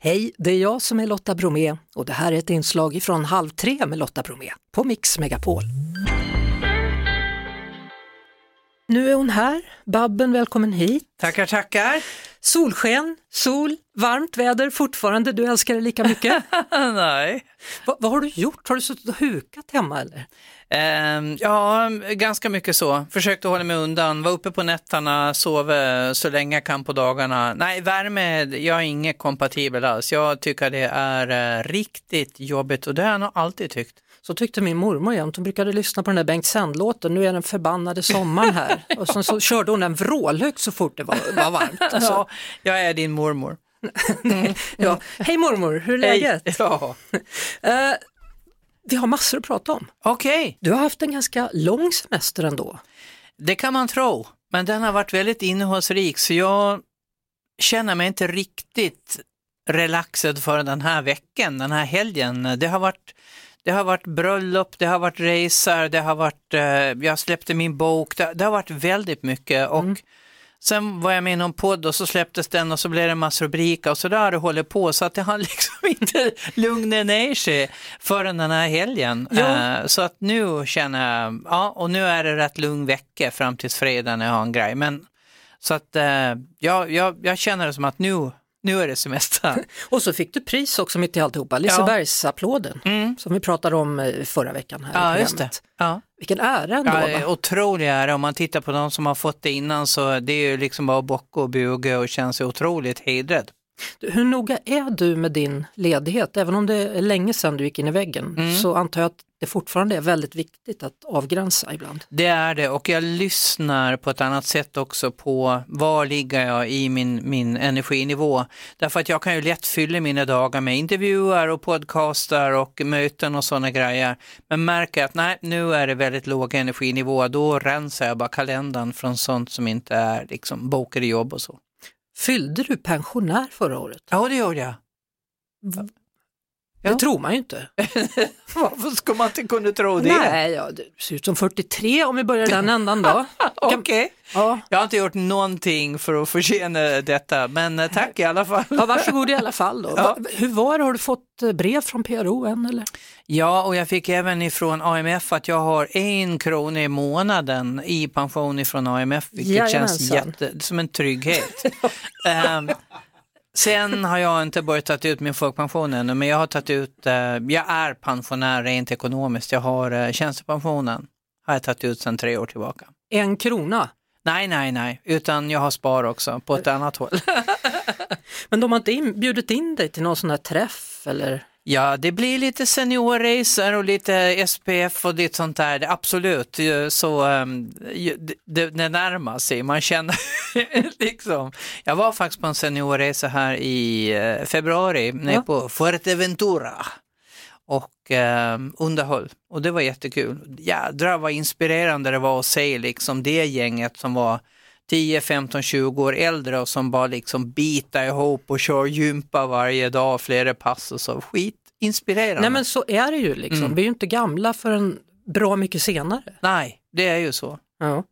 Hej, det är jag som är Lotta Bromé och det här är ett inslag från Halv tre med Lotta Bromé på Mix Megapol. Nu är hon här. Babben, välkommen hit. Tackar, tackar. Solsken, sol, varmt väder fortfarande. Du älskar det lika mycket. Nej. Va, vad har du gjort? Har du suttit och hukat hemma eller? Um, ja, ganska mycket så. Försökte hålla mig undan, var uppe på nätterna, sov så länge jag kan på dagarna. Nej, värme, jag är inget kompatibel alls. Jag tycker det är uh, riktigt jobbigt och det har jag nog alltid tyckt. Så tyckte min mormor jämt, hon brukade lyssna på den där Bengt Sänd-låten, nu är den förbannade sommaren här. Och sen så körde hon den vrålhögt så fort det var, var varmt. Alltså. Ja, jag är din mormor. ja. Hej mormor, hur är läget? Hej. Ja. Vi har massor att prata om. Okej. Okay. Du har haft en ganska lång semester ändå. Det kan man tro, men den har varit väldigt innehållsrik så jag känner mig inte riktigt relaxed för den här veckan, den här helgen. Det har varit det har varit bröllop, det har varit racer, det har varit, eh, jag släppte min bok, det, det, har varit väldigt mycket och mm. Sen var jag med i någon podd och så släpptes den och så blev det en massa rubriker och så där det hållit på så att det har liksom inte lugnat ner sig förrän den här helgen. Uh, så att nu känner jag, ja och nu är det rätt lugn vecka fram tills fredag när jag har en grej. Men så att uh, jag, jag, jag känner det som att nu nu är det semester. och så fick du pris också mitt i alltihopa, Lisebergsapplåden mm. som vi pratade om eh, förra veckan här ja, just det. Ja. Vilken ära ändå. Ja, otrolig ära, om man tittar på de som har fått det innan så det är ju liksom bara bocka och buga och känns otroligt hedrad. Hur noga är du med din ledighet? Även om det är länge sedan du gick in i väggen mm. så antar jag att det fortfarande är väldigt viktigt att avgränsa ibland. Det är det och jag lyssnar på ett annat sätt också på var ligger jag i min, min energinivå. Därför att jag kan ju lätt fylla mina dagar med intervjuer och podcastar och möten och sådana grejer. Men märker att nej, nu är det väldigt låg energinivå, då rensar jag bara kalendern från sånt som inte är liksom bokade jobb och så. Fyllde du pensionär förra året? Ja, det gjorde jag. Ja. Det tror man ju inte. Varför ska man inte kunna tro det? Nej, ja, det ser ut som 43 om vi börjar den ändan då. Okej, okay. ja. jag har inte gjort någonting för att förtjäna detta, men eh, tack i alla fall. ja, varsågod i alla fall då. Ja. Hur var det, har du fått eh, brev från PRO än eller? Ja, och jag fick även ifrån AMF att jag har en krona i månaden i pension ifrån AMF, vilket Jajamensan. känns jätte, som en trygghet. um, Sen har jag inte börjat ta ut min folkpension ännu, men jag har tagit ut, eh, jag är pensionär rent ekonomiskt. Jag har eh, tjänstepensionen, har jag tagit ut sedan tre år tillbaka. En krona? Nej, nej, nej, utan jag har spar också på ett annat håll. men de har inte in, bjudit in dig till någon sån här träff eller? Ja, det blir lite seniorracer och lite SPF och lite sånt där, absolut. Så um, det, det närmar sig, man känner liksom. Jag var faktiskt på en seniorresa här i uh, februari, nere ja. på Fuerteventura och eh, underhöll. Och det var jättekul. Jädrar vad inspirerande det var att se liksom det gänget som var 10, 15, 20 år äldre och som bara liksom bitar ihop och kör gympa varje dag, flera pass och så. Skitinspirerande. Nej men så är det ju liksom. Mm. Vi är ju inte gamla förrän bra mycket senare. Nej, det är ju så. Ja.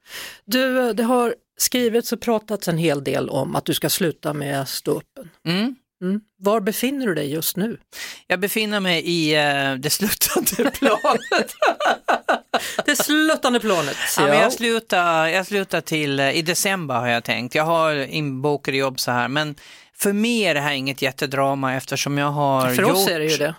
Du, det har skrivits och pratats en hel del om att du ska sluta med ståuppen. Mm. Mm. Var befinner du dig just nu? Jag befinner mig i uh, det slutande planet. Det slutande planet. Ja, men jag, slutar, jag slutar till uh, i december har jag tänkt. Jag har inbokade jobb så här, men för mig är det här inget jättedrama eftersom jag har För oss är det ju det.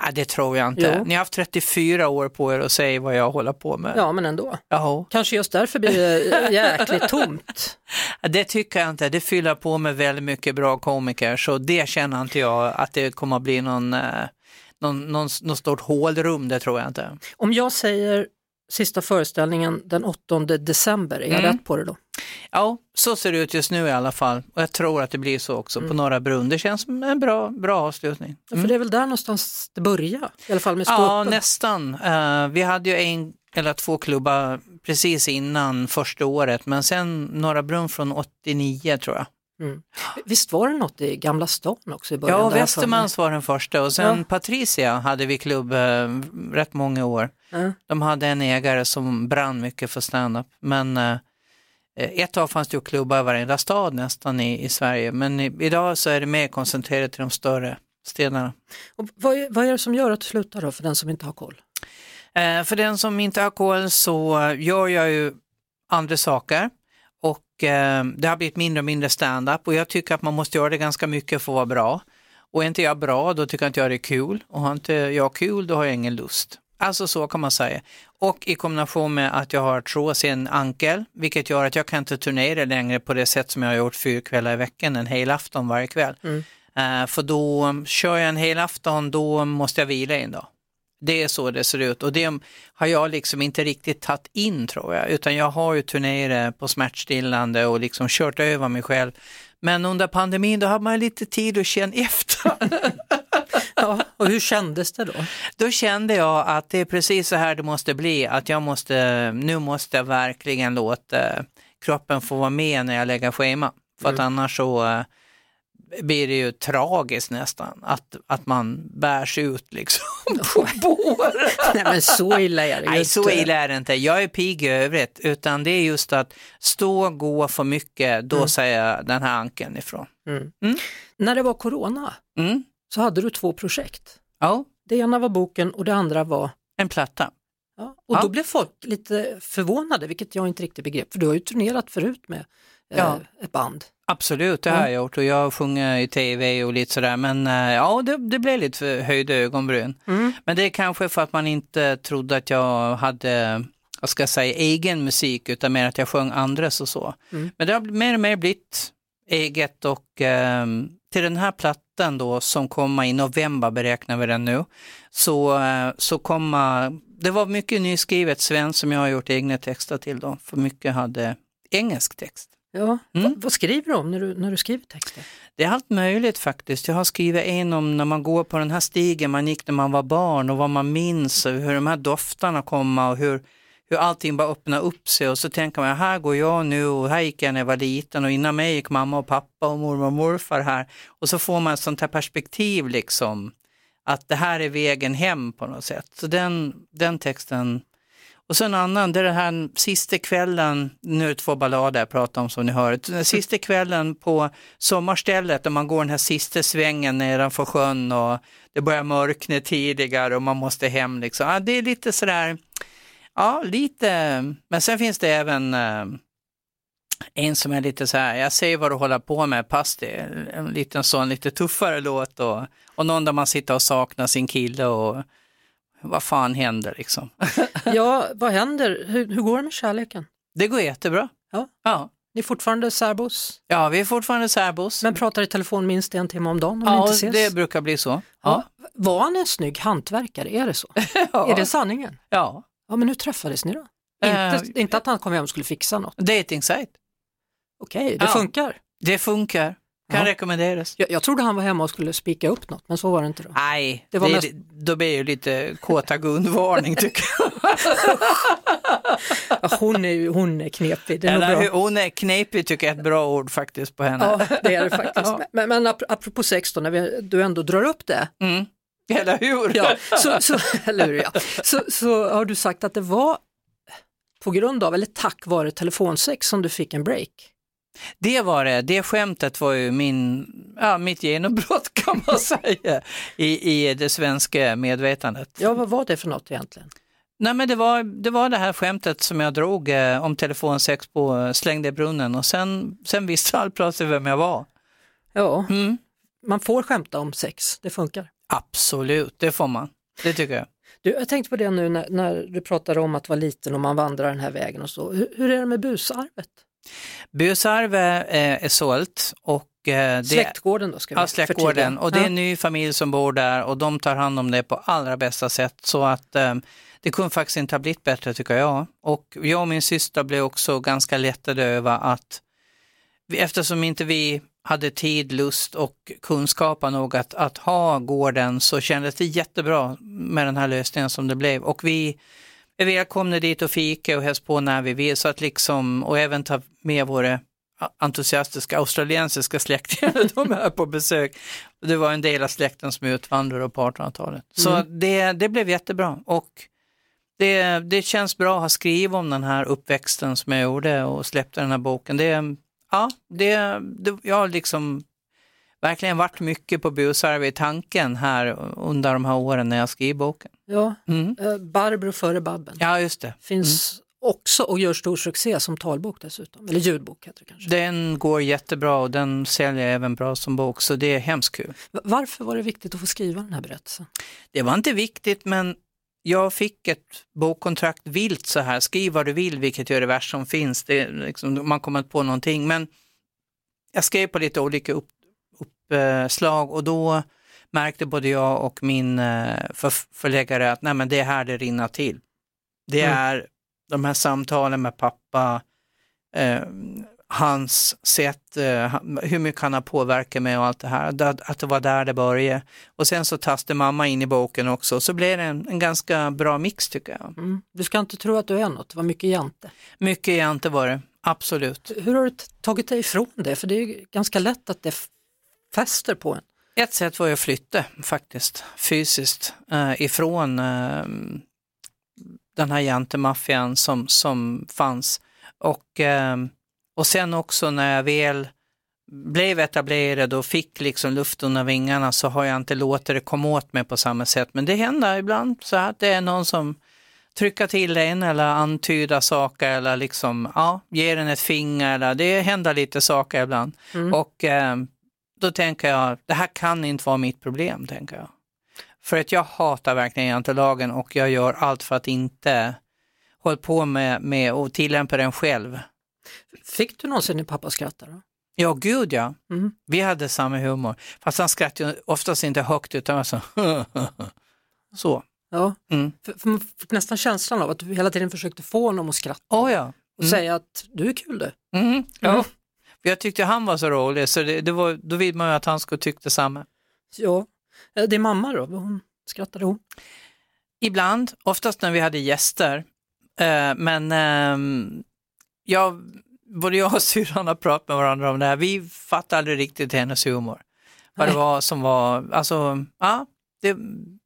Nej, det tror jag inte. Jo. Ni har haft 34 år på er att säga vad jag håller på med. Ja, men ändå. Jaha. Kanske just därför blir det jäkligt tomt. Det tycker jag inte. Det fyller på med väldigt mycket bra komiker, så det känner inte jag att det kommer att bli någon, eh, någon, någon, någon stort hålrum, det tror jag inte. Om jag säger sista föreställningen den 8 december, är jag mm. rätt på det då? Ja, så ser det ut just nu i alla fall. Och jag tror att det blir så också mm. på Norra Brunn. Det känns som en bra, bra avslutning. Mm. Ja, för det är väl där någonstans det börjar, i alla fall med ståuppen? Ja, nästan. Uh, vi hade ju en eller två klubbar precis innan första året, men sen Norra Brunn från 89 tror jag. Mm. Visst var det något i Gamla stan också i början? Ja, Västermans var den första och sen ja. Patricia hade vi klubb eh, rätt många år. Mm. De hade en ägare som brann mycket för standup men eh, ett tag fanns det ju klubbar i varenda stad nästan i, i Sverige, men i, idag så är det mer koncentrerat till de större städerna. Och vad, är, vad är det som gör att du slutar då, för den som inte har koll? Eh, för den som inte har koll så gör jag ju andra saker och eh, det har blivit mindre och mindre stand-up och jag tycker att man måste göra det ganska mycket för att vara bra. Och är inte jag bra, då tycker jag inte jag det är kul. Och har inte jag kul, då har jag ingen lust. Alltså så kan man säga. Och i kombination med att jag har artros i en ankel, vilket gör att jag kan inte turnera längre på det sätt som jag har gjort fyra kvällar i veckan, en hel afton varje kväll. Mm. Uh, för då kör jag en hel afton, då måste jag vila en dag. Det är så det ser ut och det har jag liksom inte riktigt tagit in tror jag, utan jag har ju turnerat på smärtstillande och liksom kört över mig själv. Men under pandemin då hade man lite tid att känna efter. ja, och hur kändes det då? Då kände jag att det är precis så här det måste bli, att jag måste, nu måste jag verkligen låta kroppen få vara med när jag lägger schema. För att mm. annars så blir det ju tragiskt nästan att, att man bärs ut liksom på båren. Nej men så illa är det Nej så illa är det inte. Jag är pigg i övrigt utan det är just att stå och gå för mycket, då mm. säger jag den här ankeln ifrån. Mm. Mm. När det var corona mm. så hade du två projekt. Ja. Det ena var boken och det andra var? En platta. Ja. Och ja. då blev folk lite förvånade, vilket jag inte riktigt begrep, för du har ju turnerat förut med ja. ett band. Absolut, det har jag gjort och jag har sjungit i tv och lite sådär men eh, ja det, det blev lite höjda ögonbryn. Mm. Men det är kanske för att man inte trodde att jag hade, vad ska jag säga, egen musik utan mer att jag sjöng andres och så. Mm. Men det har mer och mer blivit eget och eh, till den här plattan då som kommer i november beräknar vi den nu, så, eh, så kommer, det var mycket nyskrivet svenskt som jag har gjort egna texter till då, för mycket hade engelsk text. Ja, mm. vad, skriver du om när du, när du skriver texter? Det är allt möjligt faktiskt. Jag har skrivit en om när man går på den här stigen man gick när man var barn och vad man minns och hur de här dofterna kommer och hur, hur allting bara öppnar upp sig och så tänker man, här går jag nu och här gick jag när jag var liten och innan mig gick mamma och pappa och mormor och morfar här. Och så får man ett sånt här perspektiv liksom, att det här är vägen hem på något sätt. Så den, den texten och så en annan, det är den här sista kvällen, nu är det två ballader jag pratar om som ni hör, den sista kvällen på sommarstället där man går den här sista svängen nedanför sjön och det börjar mörkna tidigare och man måste hem liksom. Ja, det är lite sådär, ja lite, men sen finns det även eh, en som är lite så här, jag ser vad du håller på med, pass det, en liten sån lite tuffare låt och, och någon där man sitter och saknar sin kille och vad fan händer liksom? ja, vad händer? Hur, hur, går det med kärleken? Det går jättebra. Ja. ja. Ni är fortfarande särbos? Ja, vi är fortfarande särbos. Men pratar i telefon minst en timme om dagen om ja, inte ses? det brukar bli så. Ja. ja. Var han en snygg hantverkare? Är det så? ja. Är det sanningen? Ja. Ja, men hur träffades ni då? Uh, inte, inte att han kom hem och skulle fixa något? Dating site. Okej, okay, det ja. funkar? Det funkar. Kan ja. rekommenderas. Jag, jag trodde han var hemma och skulle spika upp något, men så var det inte då. Nej, det var det, mest... då blir det lite kåta Gun-varning tycker jag. ja, hon, är, hon är knepig. Det är Eller, bra. Hon är knepig tycker jag är ett bra ord faktiskt på henne. Ja, det är det faktiskt. Men, men apropå sex då, när vi, du ändå drar upp det. Mm. Eller hur? Ja, så, så, eller hur ja. Så, så har du sagt att det var på grund av, eller tack vare telefonsex som du fick en break. Det var det, det skämtet var ju min, ja, mitt genombrott kan man säga i, i det svenska medvetandet. Ja, vad var det för något egentligen? Nej men det var, det var det här skämtet som jag drog eh, om telefonsex på Slängde i brunnen och sen, sen visste all plötsligt vem jag var. Ja, mm. man får skämta om sex, det funkar. Absolut, det får man. Det tycker jag. Du, jag tänkte på det nu när, när du pratade om att vara liten och man vandrar den här vägen och så. Hur, hur är det med busarvet? Busarve eh, är sålt och eh, det, släktgården då? Ska vi ja, släktgården och det är en ny familj som bor där och de tar hand om det på allra bästa sätt så att eh, det kunde faktiskt inte ha blivit bättre tycker jag. Och jag och min syster blev också ganska lättade över att eftersom inte vi hade tid, lust och kunskap nog att, att ha gården så kändes det jättebra med den här lösningen som det blev. Och vi välkomna dit och fika och hälsa på när vi vill så att liksom, och även ta med våra entusiastiska australiensiska släktingar, de är på besök. Det var en del av släkten som utvandrade på 1800-talet. Så mm. det, det blev jättebra och det, det känns bra att ha skrivit om den här uppväxten som jag gjorde och släppte den här boken. Det, ja, det, det, jag liksom verkligen varit mycket på busarv i tanken här under de här åren när jag skrev boken. Ja, mm. Eh, Barbro före Babben. Ja, just det. Finns mm. också och gör stor succé som talbok dessutom, eller ljudbok heter det kanske. Den går jättebra och den säljer även bra som bok så det är hemskt kul. Varför var det viktigt att få skriva den här berättelsen? Det var inte viktigt men jag fick ett bokkontrakt vilt så här, skriv vad du vill vilket är det värsta som finns, det liksom, man kommer inte på någonting men jag skrev på lite olika upp, uppslag och då märkte både jag och min eh, förläggare att nej men det är här det rinner till. Det mm. är de här samtalen med pappa, eh, hans sätt, eh, hur mycket han har påverkat mig och allt det här, att det var där det började. Och sen så tastade mamma in i boken också, så blev det en, en ganska bra mix tycker jag. Mm. Du ska inte tro att du är något, det var mycket jante. Mycket jante var det, absolut. Hur har du tagit dig ifrån det? För det är ganska lätt att det fäster på en. Ett sätt var att flytta faktiskt, fysiskt, eh, ifrån eh, den här jantemaffian som, som fanns. Och, eh, och sen också när jag väl blev etablerad och fick liksom luft under vingarna så har jag inte låtit det komma åt mig på samma sätt. Men det händer ibland så att det är någon som trycker till en eller antyder saker eller liksom, ja, ger en ett finger eller det händer lite saker ibland. Mm. Och eh, då tänker jag, det här kan inte vara mitt problem, tänker jag. För att jag hatar verkligen jantelagen och jag gör allt för att inte hålla på med, med att tillämpa den själv. Fick du någonsin din pappa skratta då? Ja, gud ja. Mm. Vi hade samma humor. Fast han skrattade oftast inte högt utan var så. så. Ja, mm. för, för man fick nästan känslan av att du hela tiden försökte få honom att skratta. Oh, ja. Mm. Och säga att du är kul du. Mm. Ja. Jag tyckte han var så rolig så det, det var, då vill man ju att han skulle tycka detsamma. Ja, det är mamma då, hon, skrattade hon? Ibland, oftast när vi hade gäster. Eh, men eh, jag, både jag och syrran har pratat med varandra om det här. Vi fattade aldrig riktigt hennes humor. Vad det var som var, alltså, ja, det,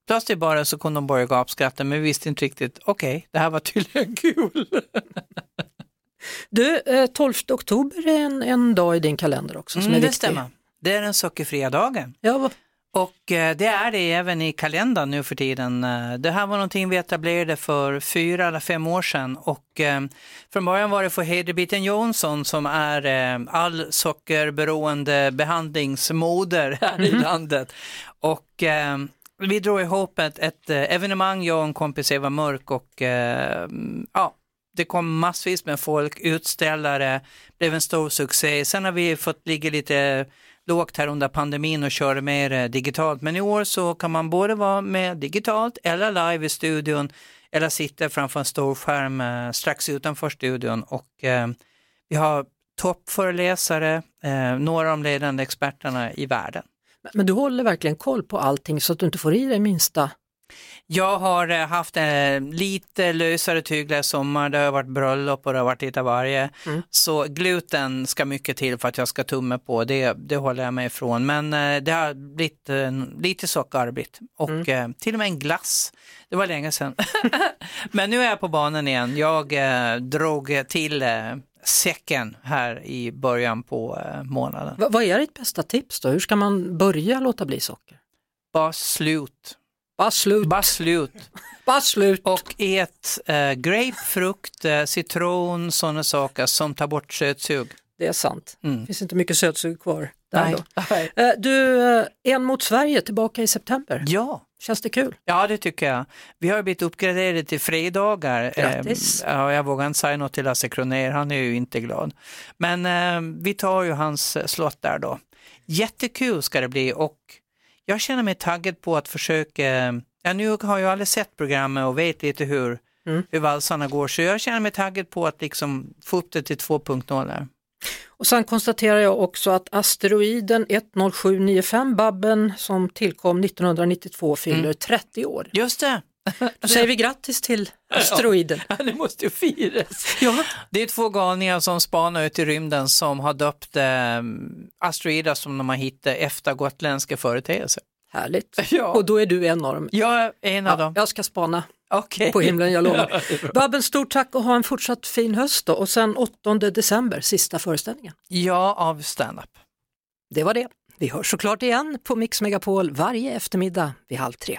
plötsligt bara så kunde de börja gapskratta men vi visste inte riktigt, okej, okay, det här var tydligen kul. Du, 12 eh, oktober är en, en dag i din kalender också som mm, är viktig. Det stämmer. Det är den sockerfria dagen. Ja, och eh, det är det även i kalendern nu för tiden. Eh, det här var någonting vi etablerade för fyra eller fem år sedan och från början var det för Hedebiten Jonsson som är all sockerberoende behandlingsmoder här mm. i landet. Och vi drog ihop ett, ett evenemang, jag och en kompis Eva Mörk och ja, det kom massvis med folk, utställare, blev en stor succé. Sen har vi fått ligga lite lågt här under pandemin och köra mer eh, digitalt. Men i år så kan man både vara med digitalt eller live i studion eller sitta framför en stor skärm eh, strax utanför studion och eh, vi har toppföreläsare, eh, några av de ledande experterna i världen. Men du håller verkligen koll på allting så att du inte får i dig minsta jag har eh, haft en lite lösare tyglar i sommar, det har varit bröllop och det har varit lite varje. Mm. Så gluten ska mycket till för att jag ska tumma på, det, det håller jag mig ifrån. Men eh, det har blivit eh, lite sockerarbete och mm. till och med en glass. Det var länge sedan. Men nu är jag på banan igen. Jag drog till säcken här i början på månaden. Vad är ditt bästa tips då? Hur ska man börja låta bli socker? Bara slut. Bara slut. Bara slut. Bara slut. Och ät eh, grapefrukt, eh, citron, sådana saker som tar bort sötsug. Det är sant. Mm. Det finns inte mycket sötsug kvar. Där Nej. Eh, du, eh, En mot Sverige tillbaka i september. Ja. Känns det kul? Ja, det tycker jag. Vi har blivit uppgraderade till fredagar. Eh, Grattis! ja, jag vågar inte säga något till Lasse Kronér, han är ju inte glad. Men eh, vi tar ju hans slott där då. Jättekul ska det bli och jag känner mig taggad på att försöka, ja nu har jag aldrig sett programmet och vet lite hur, mm. hur valsarna går så jag känner mig taggad på att liksom få upp det till 2.0. Och sen konstaterar jag också att asteroiden 10795 Babben som tillkom 1992 fyller mm. 30 år. Just det. Då säger vi grattis till asteroiden. Ja, det måste ju firas. Ja. Det är två galningar som spanar ut i rymden som har döpt eh, asteroider som de har hittat efter gotländska företeelser. Härligt. Ja. Och då är du en av dem. Jag är en av Ja, dem. jag ska spana Okej. på himlen, jag lovar. Babben, stort tack och ha en fortsatt fin höst då. Och sen 8 december, sista föreställningen. Ja, av stand-up. Det var det. Vi hörs såklart igen på Mix Megapol varje eftermiddag vid halv tre.